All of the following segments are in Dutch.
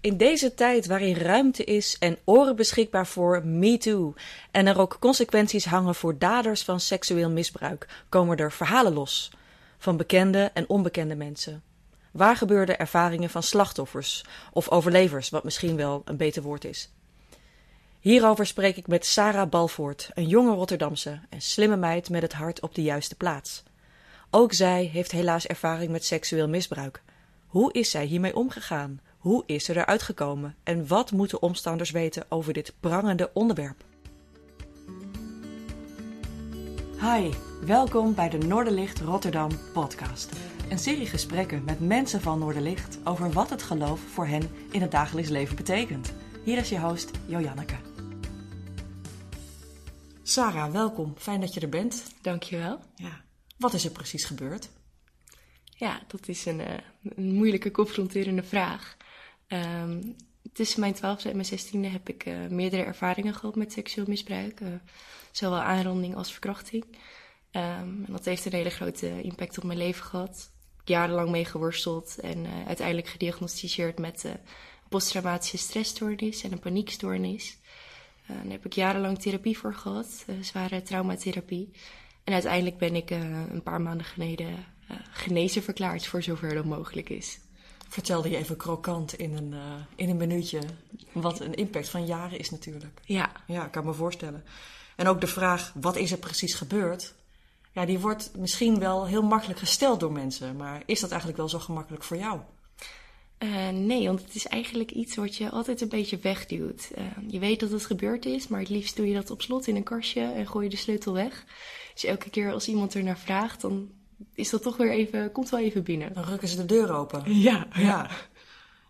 In deze tijd waarin ruimte is en oren beschikbaar voor MeToo en er ook consequenties hangen voor daders van seksueel misbruik, komen er verhalen los van bekende en onbekende mensen. Waar gebeurde ervaringen van slachtoffers of overlevers, wat misschien wel een beter woord is. Hierover spreek ik met Sarah Balvoort, een jonge Rotterdamse en slimme meid met het hart op de juiste plaats. Ook zij heeft helaas ervaring met seksueel misbruik. Hoe is zij hiermee omgegaan? Hoe is ze eruit gekomen? En wat moeten omstanders weten over dit prangende onderwerp? Hi, welkom bij de Noorderlicht Rotterdam podcast. Een serie gesprekken met mensen van Noorderlicht over wat het geloof voor hen in het dagelijks leven betekent. Hier is je host Jojanneke. Sarah, welkom. Fijn dat je er bent. Dankjewel. Ja. Wat is er precies gebeurd? Ja, dat is een, uh, een moeilijke, confronterende vraag. Um, tussen mijn twaalfde en mijn zestiende heb ik uh, meerdere ervaringen gehad met seksueel misbruik. Uh, zowel aanranding als verkrachting. Um, en dat heeft een hele grote impact op mijn leven gehad. Jarenlang mee geworsteld en uiteindelijk gediagnosticeerd met posttraumatische stressstoornis en een paniekstoornis. daar heb ik jarenlang therapie voor gehad, zware traumatherapie. En uiteindelijk ben ik een paar maanden geleden genezen verklaard voor zover dat mogelijk is vertelde je even krokant in een, uh, in een minuutje. Wat een impact van jaren is natuurlijk. Ja. Ja, ik kan me voorstellen. En ook de vraag, wat is er precies gebeurd? Ja, die wordt misschien wel heel makkelijk gesteld door mensen. Maar is dat eigenlijk wel zo gemakkelijk voor jou? Uh, nee, want het is eigenlijk iets wat je altijd een beetje wegduwt. Uh, je weet dat het gebeurd is, maar het liefst doe je dat op slot in een kastje en gooi je de sleutel weg. Dus elke keer als iemand er naar vraagt, dan is dat toch weer even, komt wel even binnen. Dan rukken ze de deur open. Ja, ja.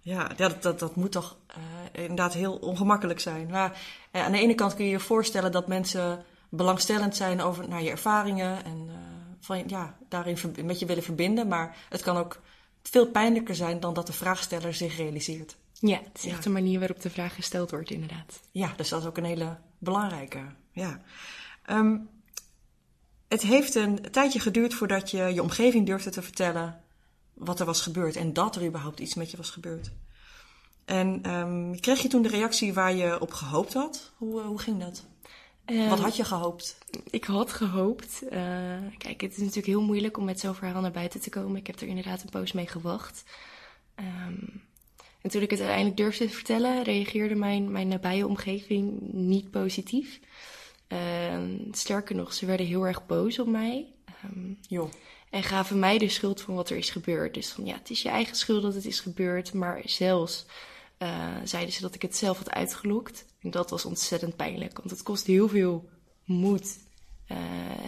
Ja, dat, dat, dat moet toch uh, inderdaad heel ongemakkelijk zijn. Maar uh, aan de ene kant kun je je voorstellen dat mensen belangstellend zijn over naar je ervaringen en uh, van, ja, daarin met je willen verbinden. Maar het kan ook veel pijnlijker zijn dan dat de vraagsteller zich realiseert. Ja, het is echt ja. de manier waarop de vraag gesteld wordt, inderdaad. Ja, dus dat is ook een hele belangrijke. Ja. Um, het heeft een tijdje geduurd voordat je je omgeving durfde te vertellen wat er was gebeurd en dat er überhaupt iets met je was gebeurd. En um, kreeg je toen de reactie waar je op gehoopt had? Hoe, hoe ging dat? Um, wat had je gehoopt? Ik had gehoopt. Uh, kijk, het is natuurlijk heel moeilijk om met zo'n verhaal naar buiten te komen. Ik heb er inderdaad een poos mee gewacht. Um, en toen ik het uiteindelijk durfde te vertellen, reageerde mijn, mijn nabije omgeving niet positief. Uh, sterker nog, ze werden heel erg boos op mij. Um, Joh. En gaven mij de schuld van wat er is gebeurd. Dus van ja, het is je eigen schuld dat het is gebeurd. Maar zelfs uh, zeiden ze dat ik het zelf had uitgelokt. En dat was ontzettend pijnlijk. Want het kost heel veel moed. Uh,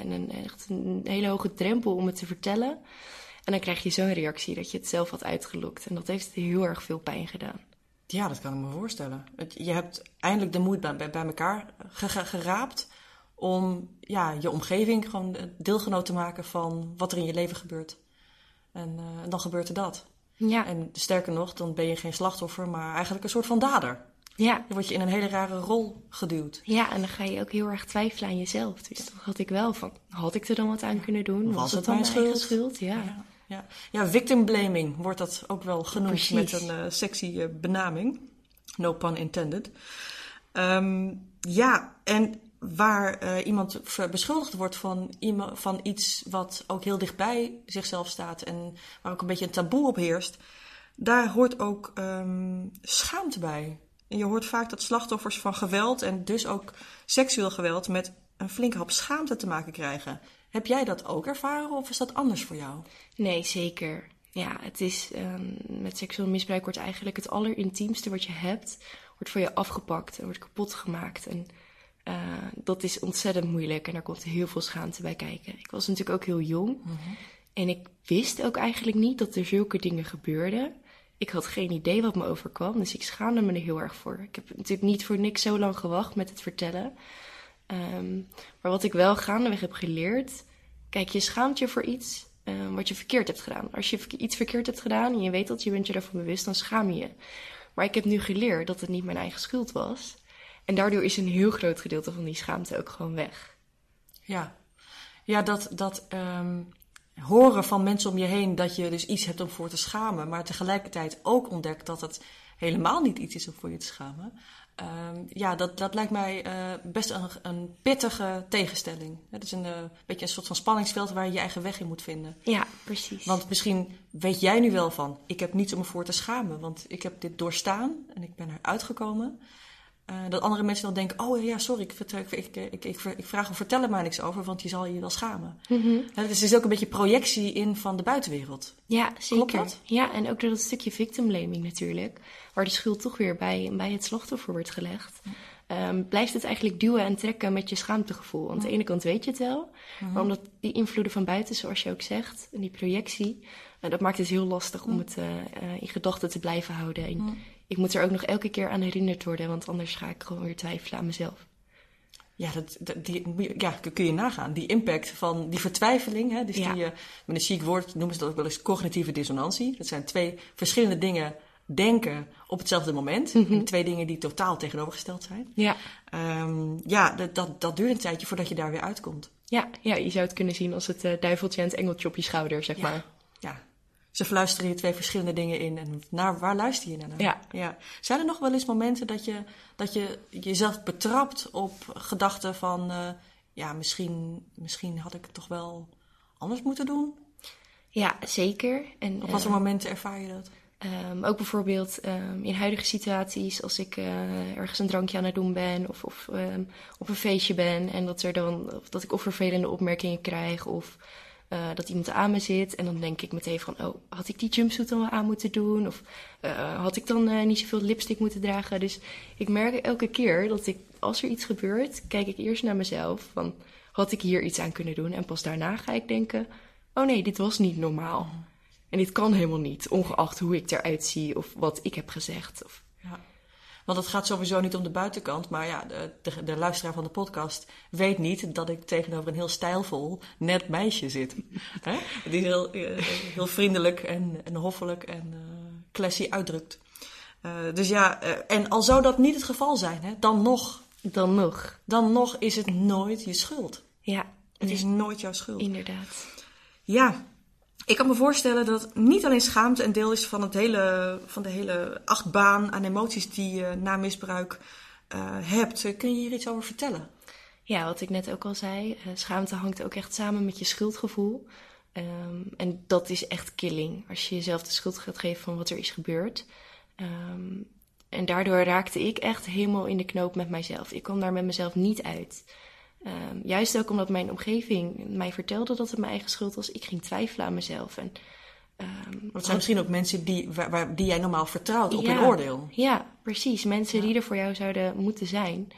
en een, echt een hele hoge drempel om het te vertellen. En dan krijg je zo'n reactie dat je het zelf had uitgelokt. En dat heeft heel erg veel pijn gedaan. Ja, dat kan ik me voorstellen. Je hebt eindelijk de moed bij, bij elkaar geraapt om ja, je omgeving gewoon deelgenoot te maken van wat er in je leven gebeurt. En, uh, en dan gebeurt er dat. Ja. En sterker nog, dan ben je geen slachtoffer, maar eigenlijk een soort van dader. Ja. Dan word je in een hele rare rol geduwd. Ja, en dan ga je ook heel erg twijfelen aan jezelf. Dus dan had ik wel van, had ik er dan wat aan kunnen doen? Was, Was het dan mijn schuld? schuld? Ja. ja. Ja, ja victim blaming wordt dat ook wel genoemd Precies. met een uh, sexy uh, benaming. No pun intended. Um, ja, en waar uh, iemand beschuldigd wordt van, van iets wat ook heel dichtbij zichzelf staat en waar ook een beetje een taboe op heerst, daar hoort ook um, schaamte bij. En je hoort vaak dat slachtoffers van geweld en dus ook seksueel geweld met een flinke hap schaamte te maken krijgen. Heb jij dat ook ervaren of is dat anders voor jou? Nee, zeker. Ja, het is um, met seksueel misbruik wordt eigenlijk het allerintiemste wat je hebt, wordt voor je afgepakt en wordt kapot gemaakt. En uh, dat is ontzettend moeilijk en daar komt heel veel schaamte bij kijken. Ik was natuurlijk ook heel jong mm-hmm. en ik wist ook eigenlijk niet dat er zulke dingen gebeurden. Ik had geen idee wat me overkwam, dus ik schaamde me er heel erg voor. Ik heb natuurlijk niet voor niks zo lang gewacht met het vertellen. Um, maar wat ik wel gaandeweg heb geleerd, kijk, je schaamt je voor iets uh, wat je verkeerd hebt gedaan. Als je iets verkeerd hebt gedaan en je weet dat je bent je daarvan bewust, dan schaam je je. Maar ik heb nu geleerd dat het niet mijn eigen schuld was. En daardoor is een heel groot gedeelte van die schaamte ook gewoon weg. Ja, ja dat, dat um, horen van mensen om je heen dat je dus iets hebt om voor te schamen, maar tegelijkertijd ook ontdekt dat het helemaal niet iets is om voor je te schamen. Ehm, ja, dat, dat lijkt mij uh, best een, een, pittige tegenstelling. Het is een uh, beetje een soort van spanningsveld waar je je eigen weg in moet vinden. Ja, precies. Want misschien weet jij nu wel van, ik heb niets om me voor te schamen, want ik heb dit doorstaan en ik ben eruit gekomen. Uh, dat andere mensen dan denken: Oh ja, sorry, ik, ik, ik, ik, ik vraag of vertel er maar niks over, want je zal je wel schamen. Mm -hmm. dus er is ook een beetje projectie in van de buitenwereld. Ja, zeker. Ja, en ook door dat stukje victim blaming natuurlijk, waar de schuld toch weer bij, bij het slachtoffer wordt gelegd. Um, blijft het eigenlijk duwen en trekken met je schaamtegevoel. Want aan de ene kant weet je het wel, mm maar omdat die invloeden van buiten, zoals je ook zegt, en die projectie, uh, dat maakt het heel lastig om het uh, uh, in gedachten te blijven houden. En ik moet er ook nog elke keer aan herinnerd worden, want anders ga ik gewoon weer twijfelen aan mezelf. Ja, dat, dat die, ja, kun je nagaan. Die impact van die vertwijfeling, hè, dus ja. die, uh, met een chic woord noemen ze dat ook wel eens cognitieve dissonantie. Dat zijn twee verschillende dingen denken op hetzelfde moment. Mm -hmm. Twee dingen die totaal tegenovergesteld zijn. Ja, um, ja dat, dat, dat duurt een tijdje voordat je daar weer uitkomt. Ja, ja je zou het kunnen zien als het uh, duiveltje en het engeltje op je schouder, zeg ja. maar. Ja, ze fluisteren je twee verschillende dingen in. En naar waar luister je naar? Ja. ja. Zijn er nog wel eens momenten dat je, dat je jezelf betrapt op gedachten van... Uh, ja, misschien, misschien had ik het toch wel anders moeten doen? Ja, zeker. En, op wat voor uh, momenten ervaar je dat? Um, ook bijvoorbeeld um, in huidige situaties, als ik uh, ergens een drankje aan het doen ben of, of um, op een feestje ben en dat, er dan, of dat ik of vervelende opmerkingen krijg of uh, dat iemand aan me zit. En dan denk ik meteen van, oh, had ik die jumpsuit dan wel aan moeten doen? Of uh, had ik dan uh, niet zoveel lipstick moeten dragen? Dus ik merk elke keer dat ik, als er iets gebeurt, kijk ik eerst naar mezelf van, had ik hier iets aan kunnen doen? En pas daarna ga ik denken, oh nee, dit was niet normaal. En dit kan helemaal niet, ongeacht hoe ik eruit zie of wat ik heb gezegd. Of... Want het gaat sowieso niet om de buitenkant. Maar ja, de, de, de, luisteraar van de podcast weet niet dat ik tegenover een heel stijlvol, net meisje zit. Die heel, heel vriendelijk en, en hoffelijk en uh, classy uitdrukt. Uh, dus ja, uh, en al zou dat niet het geval zijn, hè, dan nog. Dan nog. Dan nog is het nooit je schuld. Ja. Het is nooit jouw schuld. Inderdaad. Ja, ik kan me voorstellen dat niet alleen schaamte een deel is van, het hele, van de hele achtbaan aan emoties die je na misbruik uh, hebt. Kun je hier iets over vertellen? Ja, wat ik net ook al zei, uh, schaamte hangt ook echt samen met je schuldgevoel. Um, en dat is echt killing, als je jezelf de schuld gaat geven van wat er is gebeurd. Um, en daardoor raakte ik echt helemaal in de knoop met mijzelf. Ik kwam daar met mezelf niet uit. Um, juist ook omdat mijn omgeving mij vertelde dat het mijn eigen schuld was. Ik ging twijfelen aan mezelf. En, um, het zijn misschien ook mensen die, waar, waar, die jij normaal vertrouwt op ja, hun oordeel. Ja, precies. Mensen ja. die er voor jou zouden moeten zijn.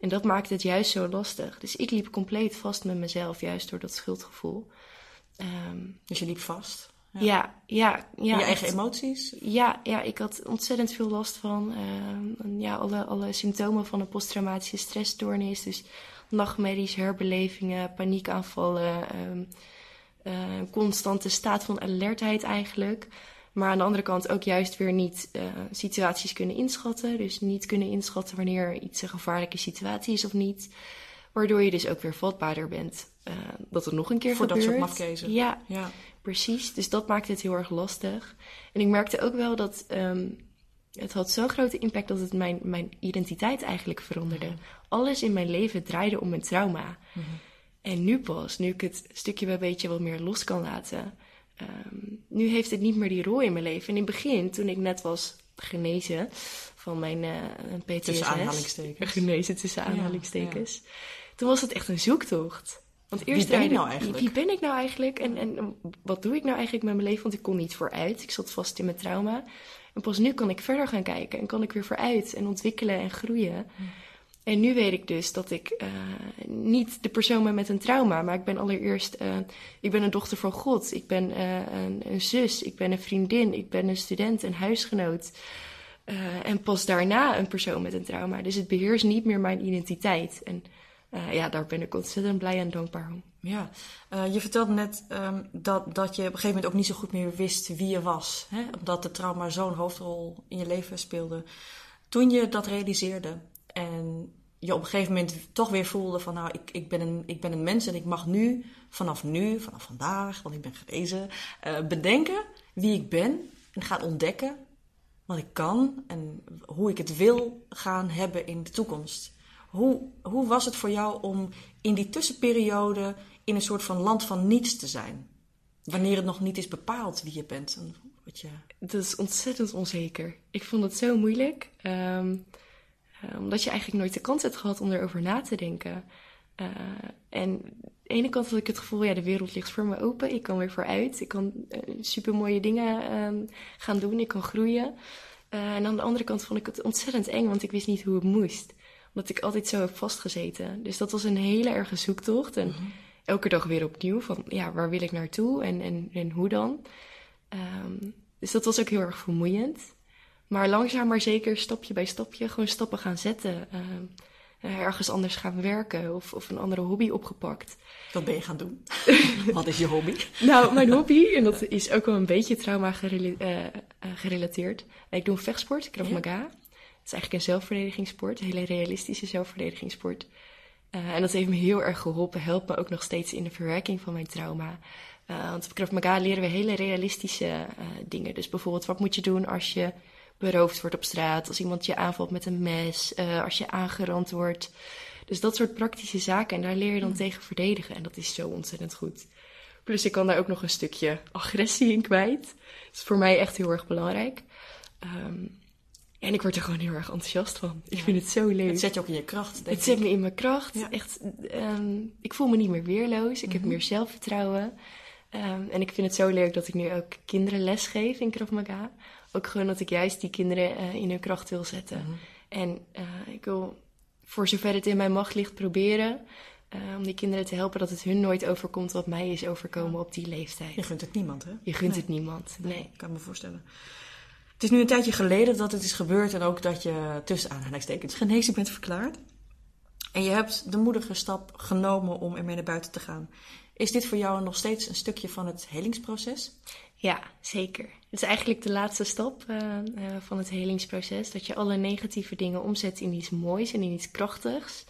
En dat maakt het juist zo lastig. Dus ik liep compleet vast met mezelf, juist door dat schuldgevoel. Um, dus je liep vast? Ja, ja. ja, ja je eigen emoties? Ja, ja, ik had ontzettend veel last van ja, alle, alle symptomen van een posttraumatische stressstoornis. Dus nachtmerries, herbelevingen, paniekaanvallen, um, uh, constante staat van alertheid eigenlijk. Maar aan de andere kant ook juist weer niet uh, situaties kunnen inschatten. Dus niet kunnen inschatten wanneer iets een gevaarlijke situatie is of niet. Waardoor je dus ook weer vatbaarder bent uh, dat het nog een keer Voor gebeurt. Voor dat soort mafkezen. Ja, ja, precies. Dus dat maakt het heel erg lastig. En ik merkte ook wel dat um, het had zo'n grote impact dat het mijn, mijn identiteit eigenlijk veranderde. Mm -hmm. Alles in mijn leven draaide om mijn trauma. Mm -hmm. En nu pas, nu ik het stukje bij beetje wat meer los kan laten, um, nu heeft het niet meer die rol in mijn leven. En in het begin, toen ik net was genezen van mijn uh, PTSS. Tussen aanhalingstekens. Genezen tussen aanhalingstekens. Ja, ja. Toen was het echt een zoektocht. Want eerst wie ben ik nou eigenlijk? Wie ben ik nou eigenlijk? En, en wat doe ik nou eigenlijk met mijn leven? Want ik kon niet vooruit. Ik zat vast in mijn trauma. En pas nu kan ik verder gaan kijken en kan ik weer vooruit en ontwikkelen en groeien. Mm. En nu weet ik dus dat ik uh, niet de persoon ben met een trauma, maar ik ben allereerst, uh, ik ben een dochter van God, ik ben uh, een, een, zus, ik ben een vriendin, ik ben een student, een huisgenoot. en pas daarna een persoon met een trauma. Dus het beheerst niet meer mijn identiteit. En ja, daar ben ik ontzettend blij en dankbaar om. Ja, uh, je vertelde net um, dat, dat je op een gegeven moment ook niet zo goed meer wist wie je was. Hè? Omdat de trauma zo'n hoofdrol in je leven speelde. Toen je dat realiseerde en je op een gegeven moment toch weer voelde van nou, ik, ik, ben, een, ik ben een mens en ik mag nu, vanaf nu, vanaf vandaag, want ik ben genezen, uh, bedenken wie ik ben en gaan ontdekken. wat ik kan en hoe ik het wil gaan hebben in de toekomst. Hoe, hoe was het voor jou om in die tussenperiode in een soort van land van niets te zijn? Wanneer het nog niet is bepaald wie je bent. En wat je... Dat is ontzettend onzeker. Ik vond het zo moeilijk. Ehm, eh, omdat je eigenlijk nooit de kans hebt gehad om erover na te denken. Uh, en aan de ene kant had ik het gevoel, ja, de wereld ligt voor me open. Ik kan weer vooruit. Ik kan uh, super mooie dingen um, gaan doen. Ik kan groeien. en aan de andere kant vond ik het ontzettend eng, want ik wist niet hoe het moest. Omdat ik altijd zo heb vastgezeten. Dus dat was een hele erge zoektocht. En mm-hmm. elke dag weer opnieuw van, ja, waar wil ik naartoe en, en, en hoe dan? Um, dus dat was ook heel erg vermoeiend. Maar langzaam maar zeker, stapje bij stapje, gewoon stappen gaan zetten. Uh, ergens anders gaan werken of, of een andere hobby opgepakt. Wat ben je gaan doen? Wat is je hobby? nou, mijn hobby, en dat is ook wel een beetje trauma gerela uh, gerelateerd. Ik doe een vechtsport, Krav Maga. Ja? Is eigenlijk een zelfverdedigingssport, een hele realistische zelfverdedigingssport. Uh, en dat heeft me heel erg geholpen, helpt me ook nog steeds in de verwerking van mijn trauma. Uh, want op Krav Maga leren we hele realistische uh, dingen. Dus bijvoorbeeld, wat moet je doen als je beroofd wordt op straat, als iemand je aanvalt met een mes, als je aangerand wordt. Dus dat soort praktische zaken. En daar leer je dan mm. tegen verdedigen. En dat is zo ontzettend goed. Plus ik kan daar ook nog een stukje agressie in kwijt. Dat is voor mij echt heel erg belangrijk. Um, en ik word er gewoon heel erg enthousiast van. Ik vind het zo leuk. Het zet je ook in je kracht. Denk het zet me in mijn kracht. Ja. Echt, um, ik voel me niet meer weerloos. Ik mm -hmm. heb mhm. meer zelfvertrouwen. Um, en ik vind het zo leuk dat ik nu ook kinderen les geef in Krav Maga ook gewoon dat ik juist die kinderen uh, in hun kracht wil zetten. Mm -hmm. En uh, ik wil voor zover het in mijn macht ligt proberen uh, om die kinderen te helpen dat het hun nooit overkomt wat mij is overkomen op die leeftijd. Je gunt het niemand, hè? Je gunt nee. het niemand, nee. nee. Ik kan me voorstellen. Het is nu een tijdje geleden dat het is gebeurd en ook dat je tussen aanhalingstekens genezen bent verklaard. En je hebt de moedige stap genomen om ermee naar buiten te gaan. Is dit voor jou nog steeds een stukje van het helingsproces? Ja, zeker. Het is eigenlijk de laatste stap uh, uh, van het helingsproces. Dat je alle negatieve dingen omzet in iets moois en in iets krachtigs.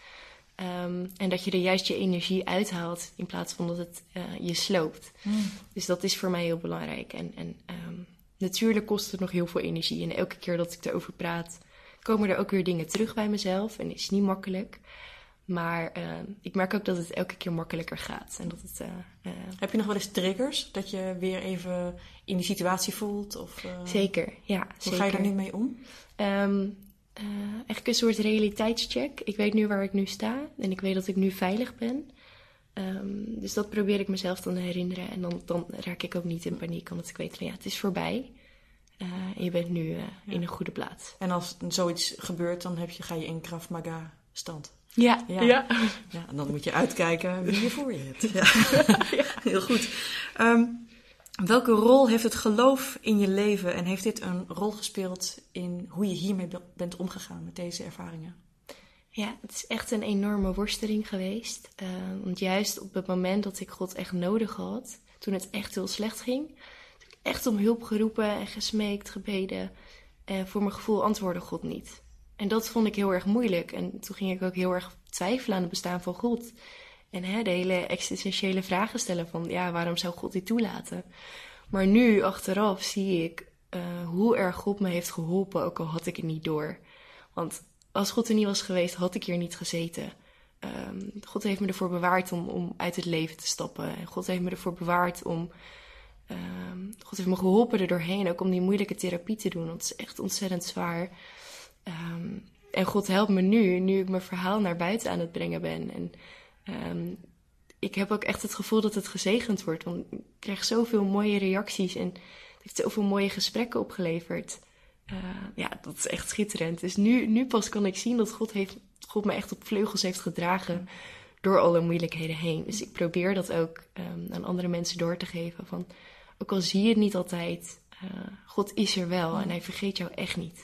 Um, en dat je er juist je energie uithaalt in plaats van dat het uh, je sloopt. Mm. Dus dat is voor mij heel belangrijk. En, en um, natuurlijk kost het nog heel veel energie. En elke keer dat ik erover praat, komen er ook weer dingen terug bij mezelf. En is niet makkelijk. Maar uh, ik merk ook dat het elke keer makkelijker gaat. En dat het, uh, uh, Heb je nog wel eens triggers? Dat je weer even in die situatie voelt? Of, zeker, ja. Hoe zeker. ga je daar nu mee om? Um, eigenlijk een soort realiteitscheck. Ik weet nu waar ik nu sta. En ik weet dat ik nu veilig ben. Um, dus dat probeer ik mezelf dan te herinneren. En dan, dan raak ik ook niet in paniek. Omdat ik weet van ja, het is voorbij. en je bent nu ja. in een goede plaats. En als zoiets gebeurt, dan heb je, ga je in Krav Maga stand? Ja, ja. ja. ja. en dan moet je uitkijken wie je voor je hebt. Ja. ja. Heel goed. Um, welke rol heeft het geloof in je leven en heeft dit een rol gespeeld in hoe je hiermee bent omgegaan met deze ervaringen? Ja, het is echt een enorme worsteling geweest. Uh, want juist op het moment dat ik God echt nodig had, toen het echt heel slecht ging, heb ik echt om hulp geroepen en gesmeekt, gebeden. En voor mijn gevoel antwoordde God niet. En dat vond ik heel erg moeilijk. En toen ging ik ook heel erg twijfelen aan het bestaan van God. En hè, de hele existentiële vragen stellen van, ja, waarom zou God dit toelaten? Maar nu, achteraf, zie ik uh, hoe erg God me heeft geholpen, ook al had ik het niet door. Want als God er niet was geweest, had ik hier niet gezeten. Um, God heeft me ervoor bewaard om, om uit het leven te stappen. En God heeft me ervoor bewaard om... Um, God heeft me geholpen er doorheen, ook om die moeilijke therapie te doen. Want het is echt ontzettend zwaar. Um, en God helpt me nu, nu ik mijn verhaal naar buiten aan het brengen ben. En ik heb ook echt het gevoel dat het gezegend wordt. Want ik krijg zoveel mooie reacties en het heeft zoveel mooie gesprekken opgeleverd. Uh, ja, dat is echt schitterend. Dus nu, nu pas kan ik zien dat God, heeft, God me echt op vleugels heeft gedragen door alle moeilijkheden heen. Dus ik probeer dat ook um, aan andere mensen door te geven. Van, ook al zie je het niet altijd, uh, God is er wel en hij vergeet jou echt niet.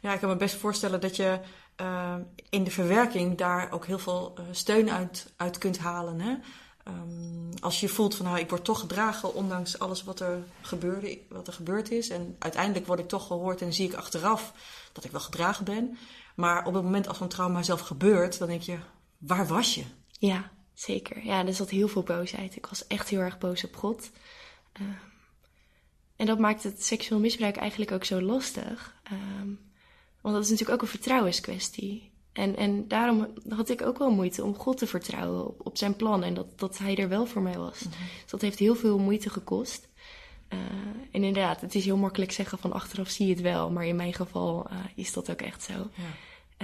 Ja, ik kan me best voorstellen dat je uh, in de verwerking daar ook heel veel steun uit, uit kunt halen. Hè? Um, als je voelt van nou, ik word toch gedragen ondanks alles wat er, gebeurde, wat er gebeurd is. En uiteindelijk word ik toch gehoord en zie ik achteraf dat ik wel gedragen ben. Maar op het moment als zo'n trauma zelf gebeurt, dan denk je, waar was je? Ja, zeker. Ja, er zat heel veel boosheid. Ik was echt heel erg boos op God. Uh, en dat maakt het seksueel misbruik eigenlijk ook zo lastig. Ehm, want dat is natuurlijk ook een vertrouwenskwestie. En, en daarom had ik ook wel moeite om God te vertrouwen op, op zijn plan en dat, dat hij er wel voor mij was. Mhm. Dus dat heeft heel veel moeite gekost. Uh, en inderdaad, het is heel makkelijk zeggen van achteraf zie je het wel, maar in mijn geval uh, is dat ook echt zo. Ja.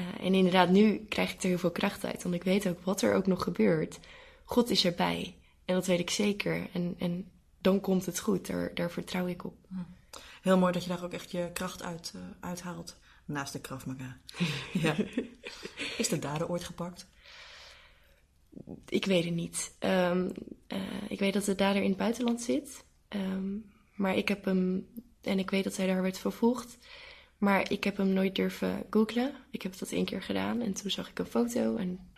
Uh, en inderdaad, nu krijg ik er heel veel kracht uit, want ik weet ook wat er ook nog gebeurt. God is erbij en dat weet ik zeker. En, en dan komt het goed, daar, daar vertrouw ik op. Heel mooi dat je daar ook echt je kracht uit, uithaalt. Naast de Krav ja. Is de dader ooit gepakt? Ik weet het niet. Um, uh, ik weet dat de dader in het buitenland zit. Um, maar ik heb hem, en ik weet dat hij daar werd vervolgd. Maar ik heb hem nooit durven googlen. Ik heb dat één keer gedaan en toen zag ik een foto en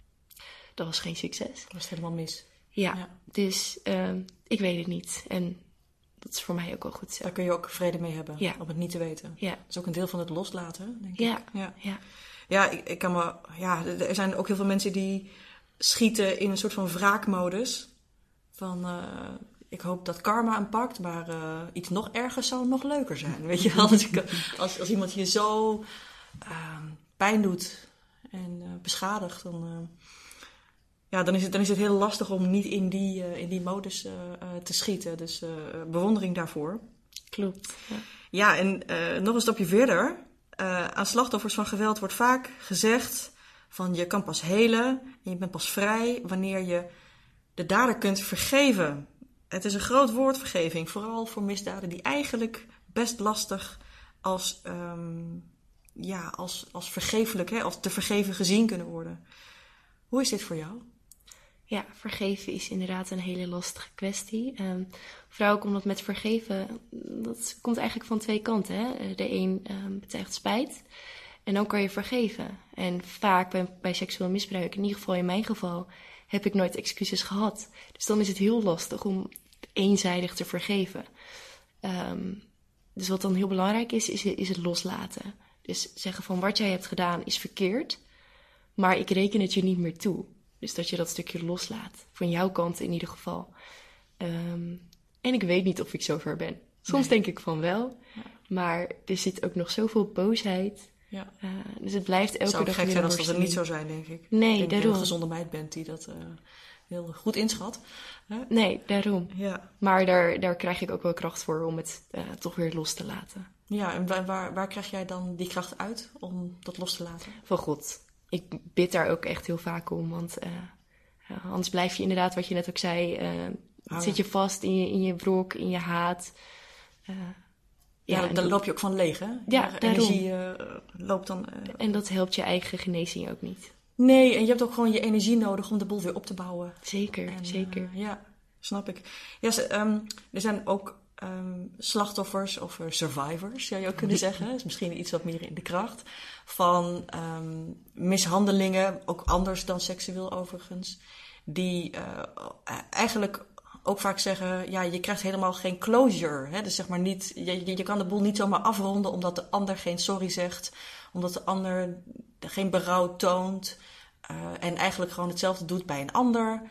dat was geen succes. Dat was helemaal mis. Ja, ja. dus um, ik weet het niet. En dat is voor mij ook wel goed zo. Daar kun je ook vrede mee hebben, ja. om het niet te weten. Ja. Dat is ook een deel van het loslaten, denk ja. ik. Ja. Ja, ja ik, ik, kan me... Ja, er zijn ook heel veel mensen die schieten in een soort van wraakmodus. Van, uh, ik hoop dat karma hem pakt, maar uh, iets nog ergers zou nog leuker zijn. Weet je wel? als, als, als iemand je zo uh, pijn doet en uh, beschadigt, dan ja, dan is, het, dan is het heel lastig om niet in die, uh, in die modus uh, uh, te schieten. Dus bewondering daarvoor. Klopt. Ja, ja en nog een stapje verder. aan slachtoffers van geweld wordt vaak gezegd van je kan pas helen en je bent pas vrij wanneer je de dader kunt vergeven. Het is een groot woord, vergeving. Vooral voor misdaden die eigenlijk best lastig als, um, ja, als, als vergeeflijk, hè, als te vergeven gezien kunnen worden. Hoe is dit voor jou? Ja, vergeven is inderdaad een hele lastige kwestie. Um, vooral omdat met vergeven, dat komt eigenlijk van twee kanten. Hè? De een um, betuigt spijt en dan kan je vergeven. En vaak bij, seksueel misbruik, in ieder geval in mijn geval, heb ik nooit excuses gehad. Dus dan is het heel lastig om eenzijdig te vergeven. Um, dus wat dan heel belangrijk is, is, is het loslaten. Dus zeggen van wat jij hebt gedaan is verkeerd, maar ik reken het je niet meer toe. Dus dat je dat stukje loslaat. Van jouw kant in ieder geval. Um, en ik weet niet of ik zover ben. Soms denk ik van wel. Ja. Maar er zit ook nog zoveel boosheid. Ja. Uh, dus het blijft elke Zou dag gek zijn als dat niet zo zijn, denk ik. Nee, ik denk daarom. Dat je een gezonde meid bent die dat uh, heel goed inschat. Nee, daarom. Ja. Maar daar, daar krijg ik ook wel kracht voor om het uh, toch weer los te laten. Ja, en waar, waar, waar krijg jij dan die kracht uit om dat los te laten? Van God ik bid daar ook echt heel vaak om. Want uh, anders blijf je inderdaad, wat je net ook zei, uh, zit je vast in je, in je wrok, in je haat. Uh, ja, ja dan loop je ook van leeg, hè? Ja, je energie loopt dan. en dat helpt je eigen genezing ook niet. Nee, en je hebt ook gewoon je energie nodig om de boel weer op te bouwen. Zeker, en, zeker. ja, snap ik. Ja, um, er zijn ook um, slachtoffers of survivors, zou je ook kunnen zeggen. Dat is misschien iets wat meer in de kracht. Van um, mishandelingen, ook anders dan seksueel overigens. Die uh, eigenlijk ook vaak zeggen, ja, je krijgt helemaal geen closure. Hè? Dus zeg maar niet, je, je kan de boel niet zomaar afronden omdat de ander geen sorry zegt. Omdat de ander geen berouw toont. Uh, en eigenlijk gewoon hetzelfde doet bij een ander.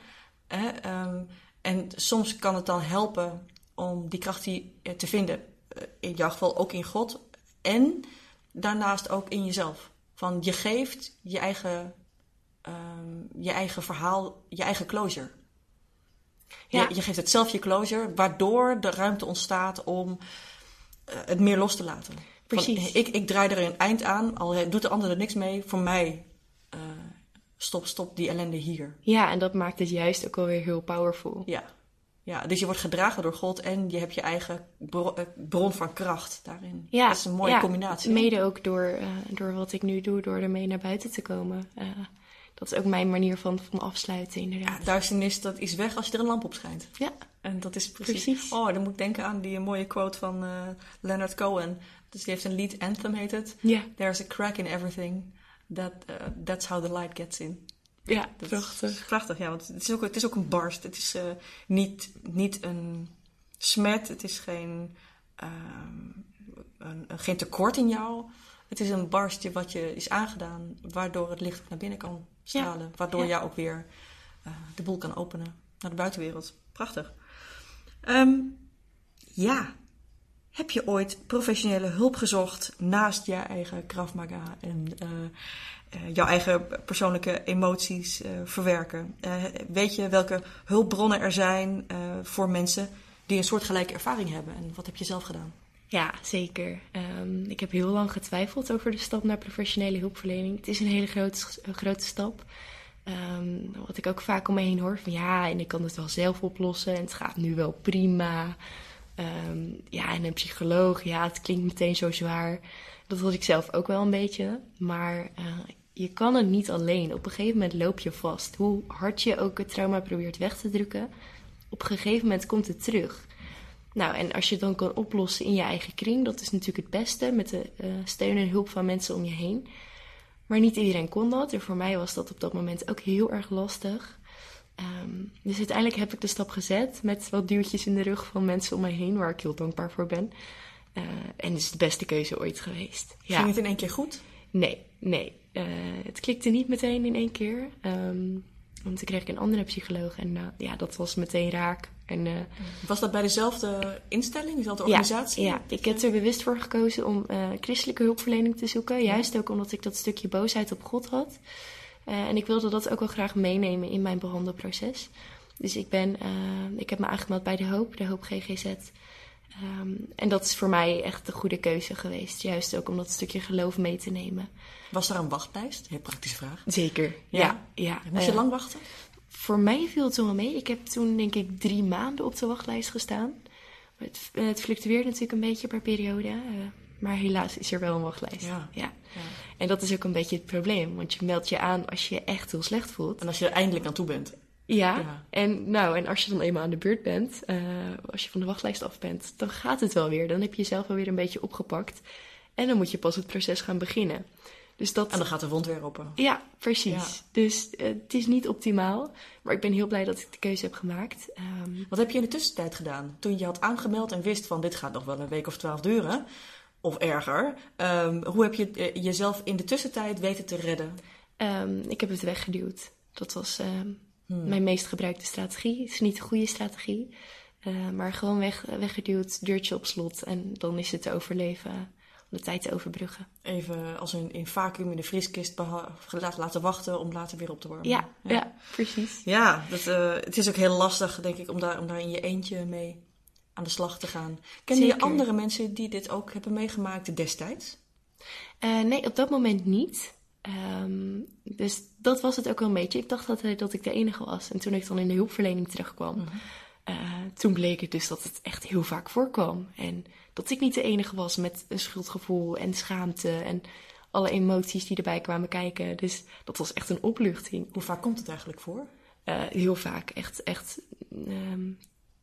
Hè? Um, en soms kan het dan helpen om die kracht die, te vinden. In jouw geval ook in God. En daarnaast ook in jezelf. Van je geeft je eigen, um, je eigen verhaal, je eigen closure. Ja. Je, je, geeft het zelf je closure, waardoor de ruimte ontstaat om uh, het meer los te laten. Precies. Van, ik, ik draai er een eind aan, al doet de ander er niks mee. Voor mij uh, stop, stop die ellende hier. Ja, en dat maakt het juist ook alweer heel powerful. Ja. Ja, dus je wordt gedragen door God en je hebt je eigen bron van kracht daarin. Ja, dat is een mooie ja, combinatie. Mede ook door, uh, door wat ik nu doe, door ermee naar buiten te komen. Uh, dat is ook mijn manier van, van afsluiten, inderdaad. Ja, duisternis dat is weg als je er een lamp op schijnt. Ja. En dat is precies. precies. Oh, dan moet ik denken aan die mooie quote van uh, Leonard Cohen. Dus die heeft een lead anthem, heet het. There's a crack in everything. That, that's how the light gets in. Ja, dat prachtig. Is prachtig, ja, want het is ook, het is ook een barst. Het is uh, niet, niet een smet, het is geen, uh, een, geen tekort in jou. Het is een barstje wat je is aangedaan, waardoor het licht naar binnen kan stralen. Ja. Waardoor ja. jij ook weer uh, de boel kan openen naar de buitenwereld. Prachtig. Um, ja, Heb je ooit professionele hulp gezocht naast je eigen Krav en uh, uh, jouw eigen persoonlijke emoties uh, verwerken? weet je welke hulpbronnen er zijn voor mensen die een soortgelijke ervaring hebben? En wat heb je zelf gedaan? Ja, zeker. Um, ik heb heel lang getwijfeld over de stap naar professionele hulpverlening. Het is een hele grote, grote stap. Um, wat ik ook vaak om me heen hoor van ja, en ik kan het wel zelf oplossen en het gaat nu wel prima. Um, ja, en een psycholoog, ja, het klinkt meteen zo zwaar. Dat was ik zelf ook wel een beetje. Maar uh, je kan het niet alleen. Op een gegeven moment loop je vast. Hoe hard je ook het trauma probeert weg te drukken, op een gegeven moment komt het terug. Nou, en als je het dan kan oplossen in je eigen kring, dat is natuurlijk het beste, met de uh, steun en hulp van mensen om je heen. Maar niet iedereen kon dat. En voor mij was dat op dat moment ook heel erg lastig. Um, dus uiteindelijk heb ik de stap gezet met wat duwtjes in de rug van mensen om mij heen, waar ik heel dankbaar voor ben. Uh, en het is de beste keuze ooit geweest. Ja. Ging het in één keer goed? Nee, nee. Uh, het klikte niet meteen in één keer. Um, want toen kreeg ik een andere psycholoog en uh, ja, dat was meteen raak. En, uh, was dat bij dezelfde instelling, dezelfde organisatie? Ja, ja. ik heb er bewust voor gekozen om uh, christelijke hulpverlening te zoeken. Juist ook omdat ik dat stukje boosheid op God had. En ik wilde dat ook wel graag meenemen in mijn behandelproces. Dus ik, ben, ik heb me aangemeld bij De Hoop, De Hoop GGZ. Um, en dat is voor mij echt de goede keuze geweest. Juist ook om dat stukje geloof mee te nemen. Was er een wachtlijst? Heel praktische vraag. Zeker, ja. ja, Moest je uh, lang wachten? Voor mij viel het toen wel mee. Ik heb toen denk ik drie maanden op de wachtlijst gestaan. Het, het fluctueert natuurlijk een beetje per periode. Uh, maar helaas is er wel een wachtlijst. Ja. ja. Ja. En dat is ook een beetje het probleem. Want je meldt je aan als je je echt heel slecht voelt. En als je er eindelijk aan toe bent. Ja, ja, En, nou, en als je dan eenmaal aan de beurt bent, uh, als je van de wachtlijst af bent, dan gaat het wel weer. Dan heb je jezelf wel weer een beetje opgepakt. En dan moet je pas het proces gaan beginnen. Dus dat... En dan gaat de wond weer open. Ja, precies. Ja. Dus uh, het is niet optimaal. Maar ik ben heel blij dat ik de keuze heb gemaakt. Um... Wat heb je in de tussentijd gedaan? Toen je had aangemeld en wist van dit gaat nog wel een week of twaalf duren. Of erger. Um, hoe heb je uh, jezelf in de tussentijd weten te redden? Um, ik heb het weggeduwd. Dat was Hmm. Mijn meest gebruikte strategie. Het is niet de goede strategie. Uh, maar gewoon weg, weggeduwd, deurtje op slot. En dan is het te overleven om de tijd te overbruggen. Even als een in vacuüm in de vrieskist laten, laten wachten om later weer op te warmen. Ja, ja. ja precies. Ja, dat, uh, het is ook heel lastig, denk ik, om daar, om daar in je eentje mee aan de slag te gaan. Ken je andere mensen die dit ook hebben meegemaakt destijds? Uh, nee, op dat moment niet. Um, dus dat was het ook wel een beetje. Ik dacht dat, dat ik de enige was. En toen ik dan in de hulpverlening terugkwam, mm -hmm. uh, toen bleek het dus dat het echt heel vaak voorkwam. En dat ik niet de enige was met een schuldgevoel en schaamte en alle emoties die erbij kwamen kijken. Dus dat was echt een opluchting. Hoe vaak komt het eigenlijk voor? Uh, heel vaak. Echt, echt um,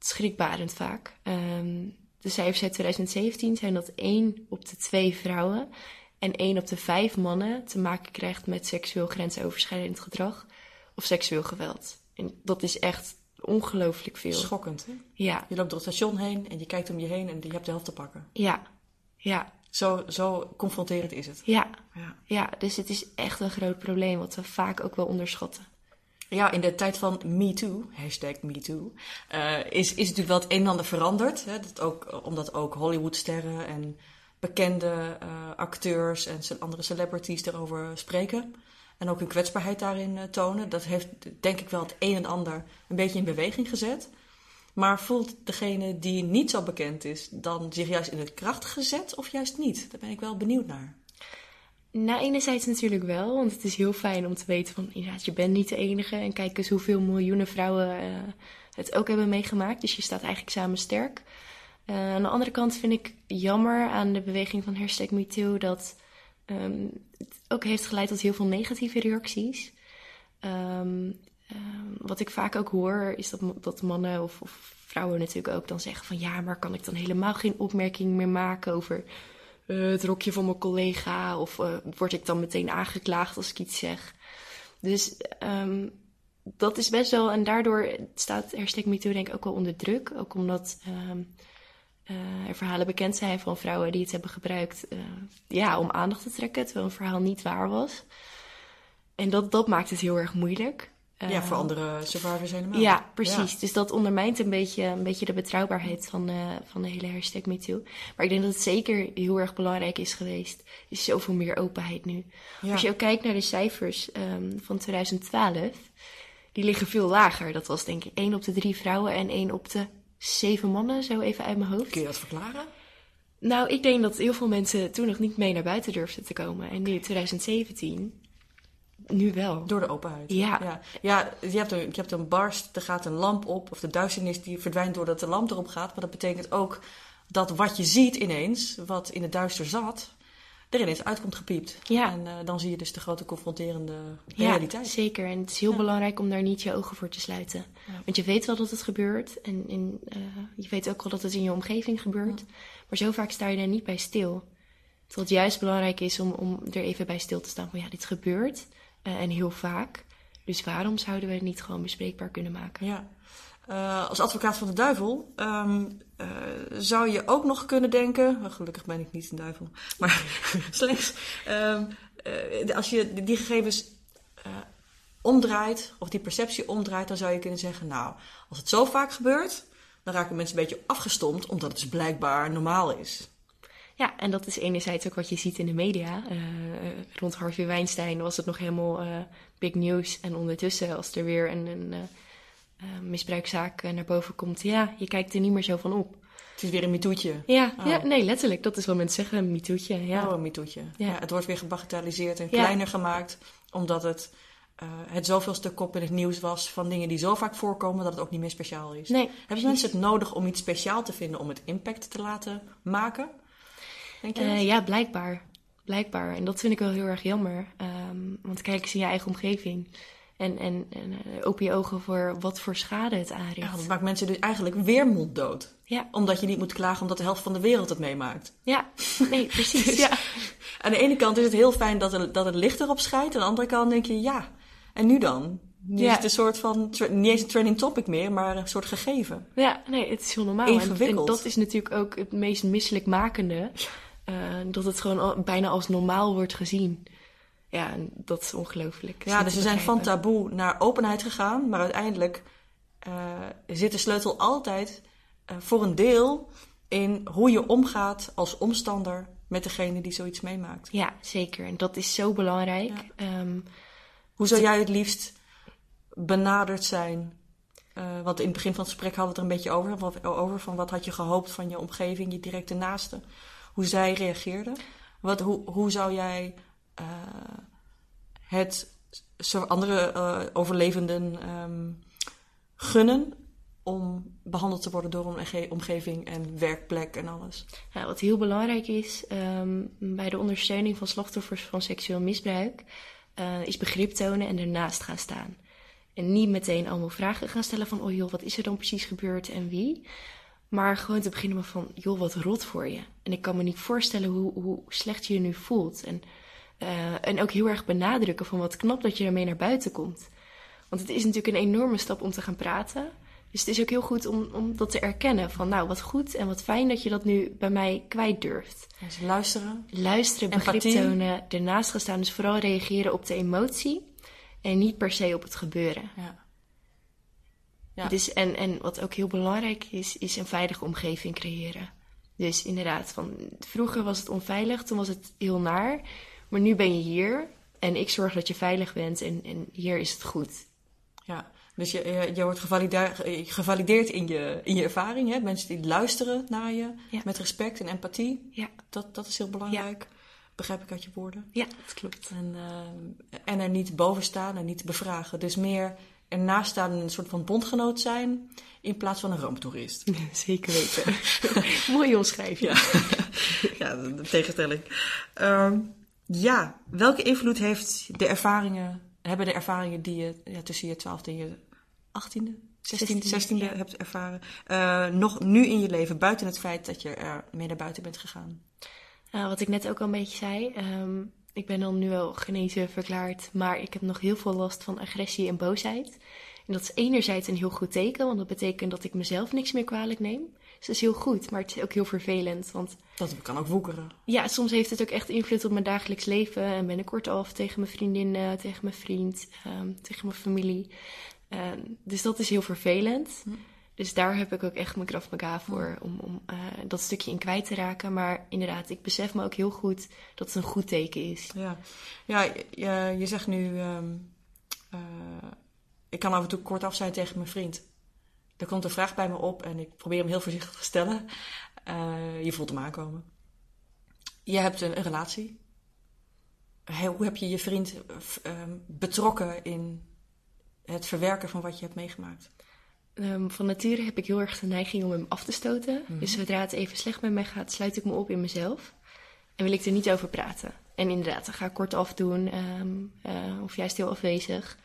schrikbarend vaak. Um, de cijfers uit 2017 zijn dat één op de twee vrouwen en één op de vijf mannen te maken krijgt met seksueel grensoverschrijdend gedrag of seksueel geweld. En dat is echt ongelooflijk veel. Schokkend, hè? Ja. Je loopt door het station heen en je kijkt om je heen en je hebt de helft te pakken. Ja, ja. Zo, zo confronterend is het. Ja. ja, ja. Dus het is echt een groot probleem wat we vaak ook wel onderschatten. Ja, in de tijd van MeToo, hashtag MeToo, uh, is, natuurlijk wel het een en ander veranderd. Hè? Dat ook, omdat ook Hollywoodsterren en bekende uh, acteurs en andere celebrities erover spreken. En ook hun kwetsbaarheid daarin tonen. Dat heeft denk ik wel het een en ander een beetje in beweging gezet. Maar voelt degene die niet zo bekend is dan zich juist in het kracht gezet of juist niet? Daar ben ik wel benieuwd naar. Nou, enerzijds natuurlijk wel, want het is heel fijn om te weten van inderdaad, je bent niet de enige. En kijk eens hoeveel miljoenen vrouwen uh, het ook hebben meegemaakt. Dus je staat eigenlijk samen sterk. Uh, aan de andere kant vind ik jammer aan de beweging van hashtag MeToo dat um, het ook heeft geleid tot heel veel negatieve reacties. Um, um, wat ik vaak ook hoor is dat, dat mannen of, of, vrouwen natuurlijk ook dan zeggen van ja, maar kan ik dan helemaal geen opmerking meer maken over uh, het rokje van mijn collega of uh, word ik dan meteen aangeklaagd als ik iets zeg. Dus dat is best wel, en daardoor staat hashtag MeToo denk ik ook wel onder druk. Ook omdat uh, er verhalen bekend zijn van vrouwen die het hebben gebruikt ja, om aandacht te trekken, terwijl een verhaal niet waar was. En dat, dat maakt het heel erg moeilijk. Ja, voor Eh, andere survivors helemaal. Ja, precies. Dus dat ondermijnt een beetje, een beetje de betrouwbaarheid van, eh, van de hele hashtag MeToo. Maar ik denk dat het zeker heel erg belangrijk is geweest. Er is zoveel meer openheid nu. Ja. Als je ook kijkt naar de cijfers ehm, van 2012, die liggen veel lager. Dat was denk ik 1 op de 3 vrouwen en 1 op de 7 mannen, zo even uit mijn hoofd. Kun je dat verklaren? Nou, ik denk dat heel veel mensen toen nog niet mee naar buiten durfden te komen. En nu in 2017, nu wel. Door de openheid. Ja. ja. Ja, je, hebt een, je hebt een barst, er gaat een lamp op. Of de duisternis die verdwijnt doordat de lamp erop gaat. Maar dat betekent ook dat wat je ziet ineens, wat in het duister zat, er ineens uitkomt gepiept. Ja. En eh, dan zie je dus de grote confronterende Ja, realiteit. zeker. En het is heel Ja. belangrijk om daar niet je ogen voor te sluiten. Ja. Want je weet wel dat het gebeurt. En, en eh, je weet ook wel dat het in je omgeving gebeurt. Maar zo vaak sta je er niet bij stil. Terwijl het juist belangrijk is om, om er even bij stil te staan. Van ja, dit gebeurt. Eh, en heel vaak. Dus waarom zouden we het niet gewoon bespreekbaar kunnen maken? Ja. Eh, als advocaat van de duivel ehm, eh, zou je ook nog kunnen denken. nou, gelukkig ben ik niet een duivel. Maar slechts. ehm, eh, als je die gegevens omdraait, of die perceptie omdraait, dan zou je kunnen zeggen: Nou, als het zo vaak gebeurt, dan raken mensen een beetje afgestompt, omdat het dus blijkbaar normaal is. Ja, en dat is enerzijds ook wat je ziet in de media. Eh, rond Harvey Weinstein was het nog helemaal eh, big news. En ondertussen, als er weer een, een eh, misbruikzaak naar boven komt, ja, je kijkt er niet meer zo van op. Het is weer een mitoetje. Ja, Oh. ja nee, letterlijk. Dat is wat mensen zeggen, een mitoetje. Ja. Oh, een mitoetje. Ja. Ja. het wordt weer gebagatelliseerd en kleiner gemaakt, omdat het, eh, het zoveelste kop in het nieuws was van dingen die zo vaak voorkomen dat het ook niet meer speciaal is. Nee, Hebben mensen het nodig om iets speciaal te vinden om het impact te laten maken? Denk je? dat? Eh, ja, blijkbaar. Blijkbaar. En dat vind ik wel heel erg jammer. Ehm, want kijk eens in je eigen omgeving. En, en, en eh, open je ogen voor wat voor schade het ja, aanricht. dat maakt mensen dus eigenlijk weer monddood. Ja, Omdat je niet moet klagen omdat de helft van de wereld het meemaakt. ja. nee, precies. Dus ja. Aan de ene kant is het heel fijn dat, er, dat het licht erop schijnt. Aan de andere kant denk je, ja, en nu dan? Nu Ja. is het een soort van, niet eens een trending topic meer, maar een soort gegeven. ja, nee, het is heel normaal. En, en Ingewikkeld. dat is natuurlijk ook het meest misselijkmakende. Eh dat het gewoon bijna als normaal wordt gezien. Ja, en dat is ongelooflijk. Ja, dus we zijn van taboe naar openheid gegaan, maar uiteindelijk eh, zit de sleutel altijd eh, voor een deel in hoe je omgaat als omstander met degene die zoiets meemaakt. Ja, zeker. En dat is zo belangrijk. Ja. Ehm, Hoe zou jij het liefst benaderd zijn? Want in het begin van het gesprek hadden we het er een beetje over, over van wat had je gehoopt van je omgeving, je directe naaste. Hoe zij reageerden. Wat, hoe, hoe zou jij eh, het andere eh, overlevenden ehm, gunnen om behandeld te worden door een omge- omgeving en werkplek en alles? Ja, wat heel belangrijk is ehm, bij de ondersteuning van slachtoffers van seksueel misbruik, eh, is begrip tonen en ernaast gaan staan. En niet meteen allemaal vragen gaan stellen van, oh joh, wat is er dan precies gebeurd en wie? Maar gewoon te beginnen met van, joh, wat rot voor je. En ik kan me niet voorstellen hoe, hoe slecht je je nu voelt. En, eh, en ook heel erg benadrukken van wat knap dat je ermee naar buiten komt. Want het is natuurlijk een enorme stap om te gaan praten. Dus het is ook heel goed om, om dat te erkennen. Van nou, wat goed en wat fijn dat je dat nu bij mij kwijt durft. Dus luisteren. Luisteren, begrip tonen, ernaast gaan staan. Dus vooral reageren op de emotie. En niet per se op het gebeuren. Ja. Ja. Dus, en, en wat ook heel belangrijk is, is een veilige omgeving creëren. Dus inderdaad, van, vroeger was het onveilig, toen was het heel naar. Maar nu ben je hier en ik zorg dat je veilig bent en, en hier is het goed. Ja, dus je, je, je wordt gevalideerd, gevalideerd in, je, in je ervaring. Hè? Mensen die luisteren naar je Ja. met respect en empathie. Ja, Dat, dat is heel belangrijk. Begrijp ik uit je woorden. ja dat klopt. En, eh, en er niet boven staan en niet bevragen. Dus meer ernaast staan en een soort van bondgenoot zijn. In plaats van een ramptoerist. Zeker weten. Mooie omschrijving. ja, de, de tegenstelling. Ehm, ja, welke invloed heeft de ervaringen, hebben de ervaringen die je ja, tussen je twaalfde en je achttiende, zestiende, 16e, zestiende ja. hebt ervaren, eh, nog nu in je leven, buiten het feit dat je er mee naar buiten bent gegaan? Nou, wat ik net ook al een beetje zei. ehm, ik ben dan nu wel genezen verklaard, maar ik heb nog heel veel last van agressie en boosheid. En dat is enerzijds een heel goed teken, want dat betekent dat ik mezelf niks meer kwalijk neem. Dus dat is heel goed, maar het is ook heel vervelend. Want Dat kan ook woekeren. ja, soms heeft het ook echt invloed op mijn dagelijks leven. En ben ik kortaf tegen mijn vriendinnen, tegen mijn vriend, ehm, tegen mijn familie. Ehm, dus dat is heel vervelend. Dus daar heb ik ook echt mijn kracht mega voor om, om eh, dat stukje in kwijt te raken. Maar inderdaad, ik besef me ook heel goed dat het een goed teken is. Ja, ja je, zegt nu, ehm, eh, ik kan af en toe kortaf zijn tegen mijn vriend. Er komt een vraag bij me op en ik probeer hem heel voorzichtig te stellen. Eh, je voelt hem aankomen. Je hebt een, relatie. Hoe heb je je vriend eh, ehm, betrokken in het verwerken van wat je hebt meegemaakt? Ehm, van nature heb ik heel erg de neiging om hem af te stoten. Dus zodra het even slecht met mij gaat, sluit ik me op in mezelf. En wil ik er niet over praten. En inderdaad, dan ga ik kort afdoen ehm, eh, of juist heel afwezig.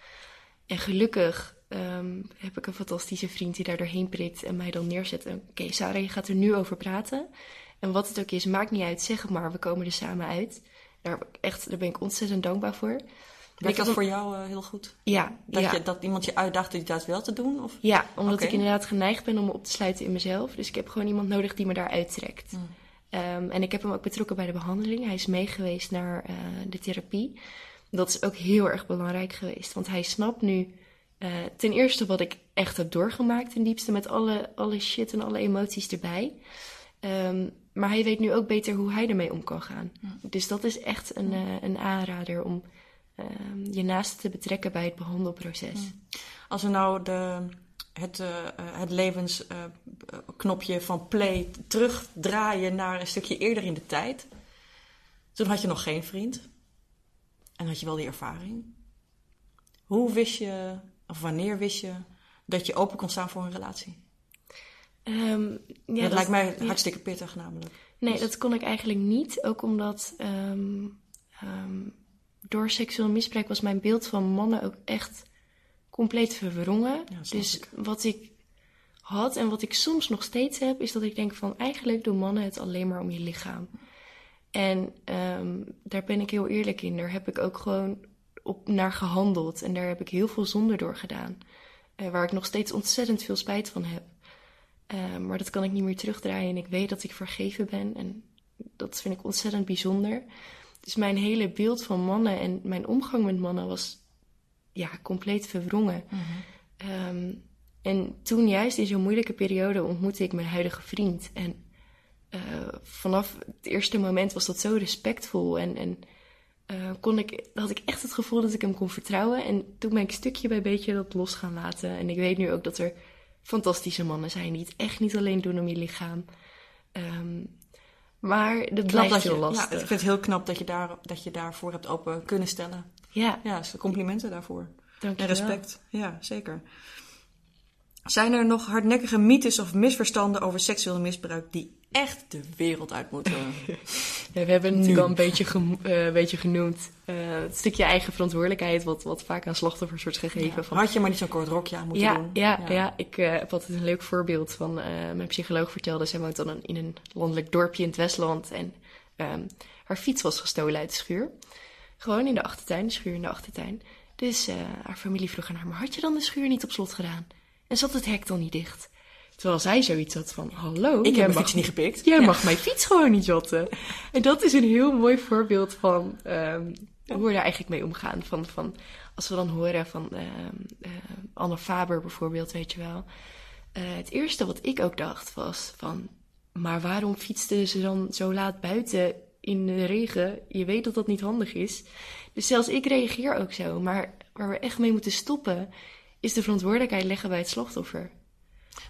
En gelukkig ehm, heb ik een fantastische vriend die daar doorheen prikt en mij dan neerzet. Oké, Sarah, je gaat er nu over praten. En wat het ook is, maakt niet uit, zeg het maar, we komen er samen uit. Daar, echt, daar ben ik ontzettend dankbaar voor. Werkt dat voor jou eh, heel goed? Ja, Dat, ja. je, dat iemand je uitdaagt om dat wel te doen? Of? Ja, omdat ik inderdaad geneigd ben om me op te sluiten in mezelf. Dus ik heb gewoon iemand nodig die me daar uittrekt. Mm. Ehm, en ik heb hem ook betrokken bij de behandeling. Hij is meegeweest naar eh, de therapie. Dat is ook heel erg belangrijk geweest. Want hij snapt nu eh, ten eerste wat ik echt heb doorgemaakt ten diepste. Met alle, alle shit en alle emoties erbij. Ehm, maar hij weet nu ook beter hoe hij ermee om kan gaan. Dus dat is echt een, een aanrader om ehm, je naaste te betrekken bij het behandelproces. Als we nou de, het, eh, eh, het levensknopje van play terugdraaien naar een stukje eerder in de tijd. Toen had je nog geen vriend. En had je wel die ervaring. Hoe wist je, of wanneer wist je, dat je open kon staan voor een relatie? Ehm, ja, dat, lijkt mij ja. hartstikke pittig namelijk. Nee, Dus- dat kon ik eigenlijk niet. Ook omdat ehm, door seksueel misbruik was mijn beeld van mannen ook echt compleet verwrongen. Ja, dus ik. wat ik had en wat ik soms nog steeds heb, is dat ik denk van eigenlijk doen mannen het alleen maar om je lichaam. En ehm, daar ben ik heel eerlijk in. Daar heb ik ook gewoon op naar gehandeld. En daar heb ik heel veel zonde door gedaan. Eh, waar ik nog steeds ontzettend veel spijt van heb. Eh, maar dat kan ik niet meer terugdraaien. En ik weet dat ik vergeven ben. En dat vind ik ontzettend bijzonder. Dus mijn hele beeld van mannen en mijn omgang met mannen was ja, compleet verwrongen. Ehm, en toen juist in zo'n moeilijke periode ontmoette ik mijn huidige vriend. En eh, vanaf het eerste moment was dat zo respectvol. En, en eh, kon ik, had ik echt het gevoel dat ik hem kon vertrouwen. En toen ben ik stukje bij beetje dat los gaan laten. En ik weet nu ook dat er fantastische mannen zijn die het echt niet alleen doen om je lichaam. Ehm, maar dat blijft dat je, heel ja, lastig. ik vind het heel knap dat je, daar, dat je daarvoor hebt open kunnen stellen. Ja, Ja, dus complimenten daarvoor. dank En je wel. respect, ja, zeker. Zijn er nog hardnekkige mythes of misverstanden over seksueel misbruik die echt de wereld uit moeten? Ja, we hebben het natuurlijk al een beetje, gem- eh, een beetje genoemd. Eh, het stukje eigen verantwoordelijkheid, wat, wat vaak aan slachtoffers wordt gegeven. Van, Had je maar niet zo'n kort rokje aan moeten ja, doen? ja, ja. ik eh, heb altijd een leuk voorbeeld van. mijn psycholoog vertelde, zij woont dan in een landelijk dorpje in het Westland. En ehm, haar fiets was gestolen uit de schuur. Gewoon in de achtertuin, de schuur in de achtertuin. Dus haar familie vroeg aan haar, maar had je dan de schuur niet op slot gedaan? En zat het hek dan niet dicht? Terwijl zij zoiets had van, hallo, Ik heb mijn fiets niet gepikt. Jij Ja. mag mijn fiets gewoon niet jatten. En dat is een heel mooi voorbeeld van ehm, hoe we daar eigenlijk mee omgaan. Van, van, als we dan horen van ehm eh, Anne Faber bijvoorbeeld, weet je wel. Eh, het eerste wat ik ook dacht was van... Maar waarom fietste ze dan zo laat buiten in de regen? Je weet dat dat niet handig is. Dus zelfs ik reageer ook zo. Maar waar we echt mee moeten stoppen... is de verantwoordelijkheid leggen bij het slachtoffer.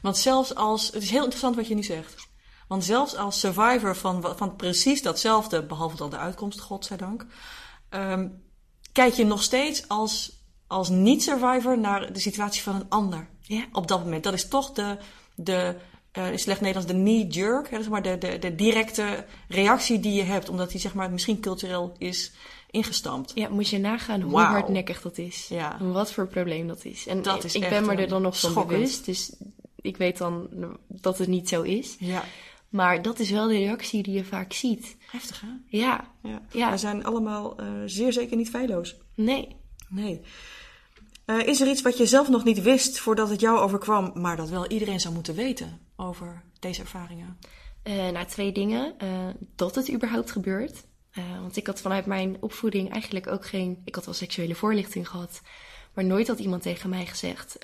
Want zelfs als, het is heel interessant wat je nu zegt. Want zelfs als survivor van, van precies datzelfde, behalve dan de uitkomst, godzijdank, ehm kijk je nog steeds als, als niet-survivor naar de situatie van een ander. Ja. Op dat moment. Dat is toch de, de eh in slecht Nederlands, de knee-jerk, zeg maar de, de, de directe reactie die je hebt, omdat die zeg maar misschien cultureel is ingestampt. Ja, moet je nagaan hoe hardnekkig dat is. Ja. En wat voor probleem dat is. En Dat is ik ben me eh, er dan nog van bewust. Dus ik weet dan dat het niet zo is. Ja, Maar dat is wel de reactie die je vaak ziet. heftig hè? Ja, Ja. Ja. We zijn allemaal eh, zeer zeker niet feilloos. nee. Nee. Uh, is er iets wat je zelf nog niet wist voordat het jou overkwam, maar dat wel iedereen zou moeten weten over deze ervaringen? Uh, nou, twee dingen. Dat het überhaupt gebeurt. Want ik had vanuit mijn opvoeding eigenlijk ook geen. Ik had wel seksuele voorlichting gehad. Maar nooit had iemand tegen mij gezegd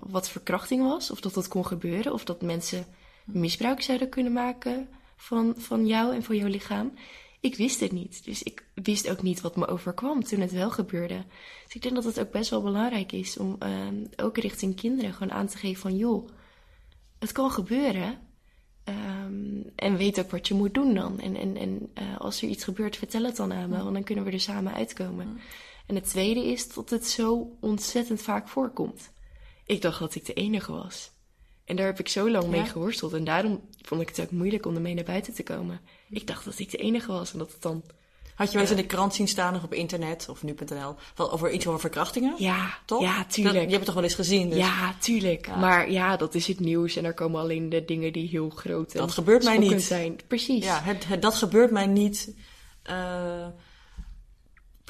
wat verkrachting was. Of dat dat kon gebeuren. Of dat mensen misbruik zouden kunnen maken van, van jou en van jouw lichaam. Ik wist het niet. Dus ik wist ook niet wat me overkwam toen het wel gebeurde. Dus ik denk dat het ook best wel belangrijk is om uh, ook richting kinderen gewoon aan te geven van joh, het kan gebeuren. Um, en weet ook wat je moet doen dan. En, en, en uh, als er iets gebeurt, vertel het dan aan me, want dan kunnen we er samen uitkomen. En het tweede is dat het zo ontzettend vaak voorkomt. Ik dacht dat ik de enige was. En daar heb ik zo lang mee geworsteld. En daarom vond ik het ook moeilijk om ermee naar buiten te komen. Ik dacht dat ik de enige was en dat het dan... Had je wel eens in de krant zien staan of op internet of nu.nl over iets over verkrachtingen? Ja, toch? Ja, tuurlijk. je hebt het toch wel eens gezien? Dus... Ja, tuurlijk. Maar ja, dat is het nieuws en er komen alleen de dingen die heel groot en Dat gebeurt mij niet. zijn. Precies. Ja, het, dat gebeurt mij niet. Uh,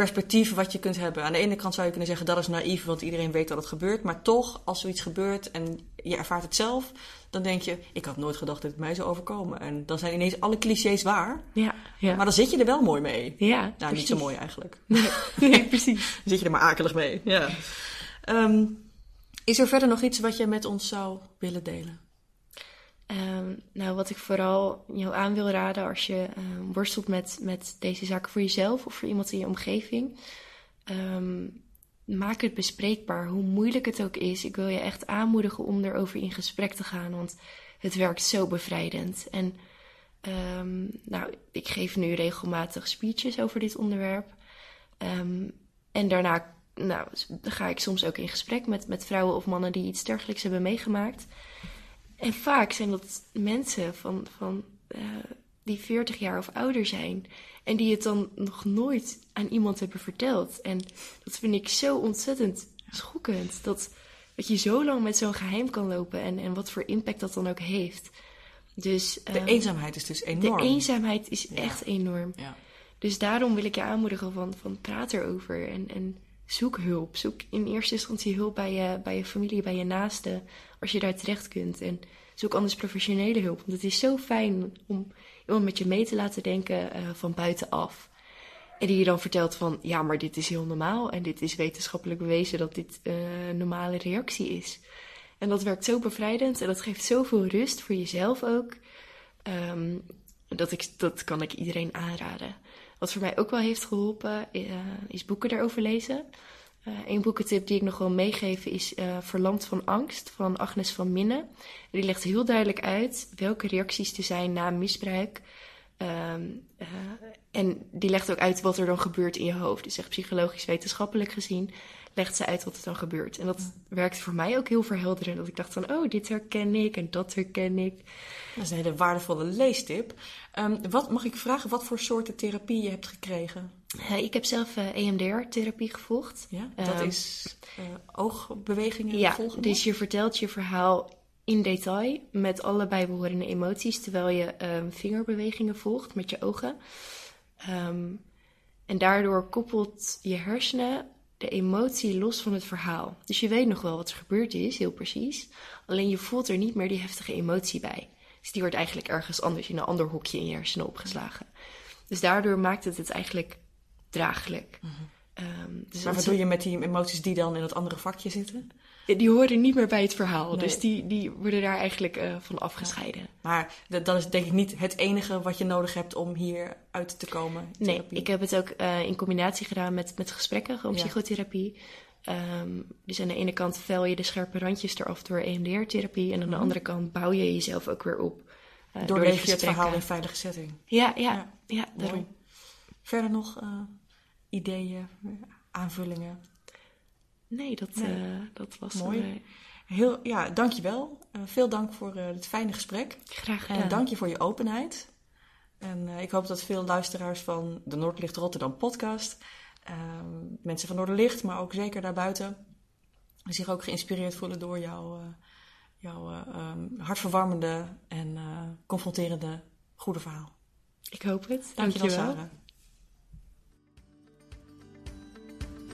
perspectief wat je kunt hebben. Aan de ene kant zou je kunnen zeggen dat is naïef, want iedereen weet dat het gebeurt. Maar toch, als zoiets gebeurt en je ervaart het zelf, dan denk je: ik had nooit gedacht dat het mij zou overkomen. En dan zijn ineens alle clichés waar. Ja, ja. Maar dan zit je er wel mooi mee. Ja, nou, niet zo mooi eigenlijk. Nee, nee precies. dan zit je er maar akelig mee. Ja. Um, is er verder nog iets wat je met ons zou willen delen? Um, nou, wat ik vooral jou aan wil raden als je um, worstelt met, met deze zaken voor jezelf of voor iemand in je omgeving. Um, maak het bespreekbaar, hoe moeilijk het ook is. Ik wil je echt aanmoedigen om erover in gesprek te gaan, want het werkt zo bevrijdend. En nou, ik geef nu regelmatig speeches over dit onderwerp. en daarna nou, ga ik soms ook in gesprek met, met vrouwen of mannen die iets dergelijks hebben meegemaakt. En vaak zijn dat mensen van, van, uh, die 40 jaar of ouder zijn. En die het dan nog nooit aan iemand hebben verteld. En dat vind ik zo ontzettend schokkend. Dat, dat je zo lang met zo'n geheim kan lopen. En, en wat voor impact dat dan ook heeft. Dus, de uh, eenzaamheid is dus enorm. De eenzaamheid is echt enorm. Ja. Dus daarom wil ik je aanmoedigen van, van praat erover. En, en zoek hulp. Zoek in eerste instantie hulp bij je, bij je familie, bij je naasten, als je daar terecht kunt. En zoek anders professionele hulp. Want het is zo fijn om iemand met je mee te laten denken uh, van buitenaf. En die je dan vertelt van, ja, maar dit is heel normaal. En dit is wetenschappelijk bewezen dat dit uh, een normale reactie is. En dat werkt zo bevrijdend en dat geeft zoveel rust voor jezelf ook. Um, dat, ik, dat kan ik iedereen aanraden. Wat voor mij ook wel heeft geholpen, uh, is boeken erover lezen. Uh, een boekentip die ik nog wil meegeven is uh, Verlamd van Angst van Agnes van Minne. Die legt heel duidelijk uit welke reacties er zijn na misbruik. Uh, en die legt ook uit wat er dan gebeurt in je hoofd. Dus echt psychologisch wetenschappelijk gezien legt ze uit wat er dan gebeurt. En dat werkte voor mij ook heel verhelderend. Dat ik dacht van, oh, dit herken ik en dat herken ik. Dat is een hele waardevolle leestip. Um, wat mag ik vragen, wat voor soorten therapie je hebt gekregen? Uh, ik heb zelf uh, EMDR-therapie gevolgd. Ja, dat um, is uh, oogbewegingen ja, volgen? dus je vertelt je verhaal in detail met alle bijbehorende emoties, terwijl je um, vingerbewegingen volgt met je ogen. en daardoor koppelt je hersenen de emotie los van het verhaal. Dus je weet nog wel wat er gebeurd is, heel precies. Alleen je voelt er niet meer die heftige emotie bij. Dus die wordt eigenlijk ergens anders in een ander hokje in je hersenen opgeslagen. Dus daardoor maakt het het eigenlijk draaglijk. Mm -hmm. um, dus maar wat doe je met die emoties die dan in dat andere vakje zitten? Die horen niet meer bij het verhaal. Nee. Dus die, die worden daar eigenlijk uh, van afgescheiden. Ja. Maar dat is denk ik niet het enige wat je nodig hebt om hier uit te komen. Nee, ik heb het ook uh, in combinatie gedaan met, met gesprekken, gewoon ja. psychotherapie. Um, dus aan de ene kant vel je de scherpe randjes eraf door EMDR-therapie. En aan de mm. andere kant bouw je jezelf ook weer op. Uh, Doorleef je het verhaal in veilige setting. Ja, ja, ja, ja daarom. Verder nog ideeën, aanvullingen? Nee, dat, nee. Uh, dat was mooi. Uh, Heel, ja, dankjewel. Uh, veel dank voor het fijne gesprek. Graag gedaan. En dank je voor je openheid. En ik hoop dat veel luisteraars van de Noordlicht Rotterdam podcast, ehm, mensen van Noorderlicht, maar ook zeker daarbuiten, zich ook geïnspireerd voelen door jouw, jouw um, hartverwarmende en confronterende goede verhaal. Ik hoop het. Dankjewel, Sarah.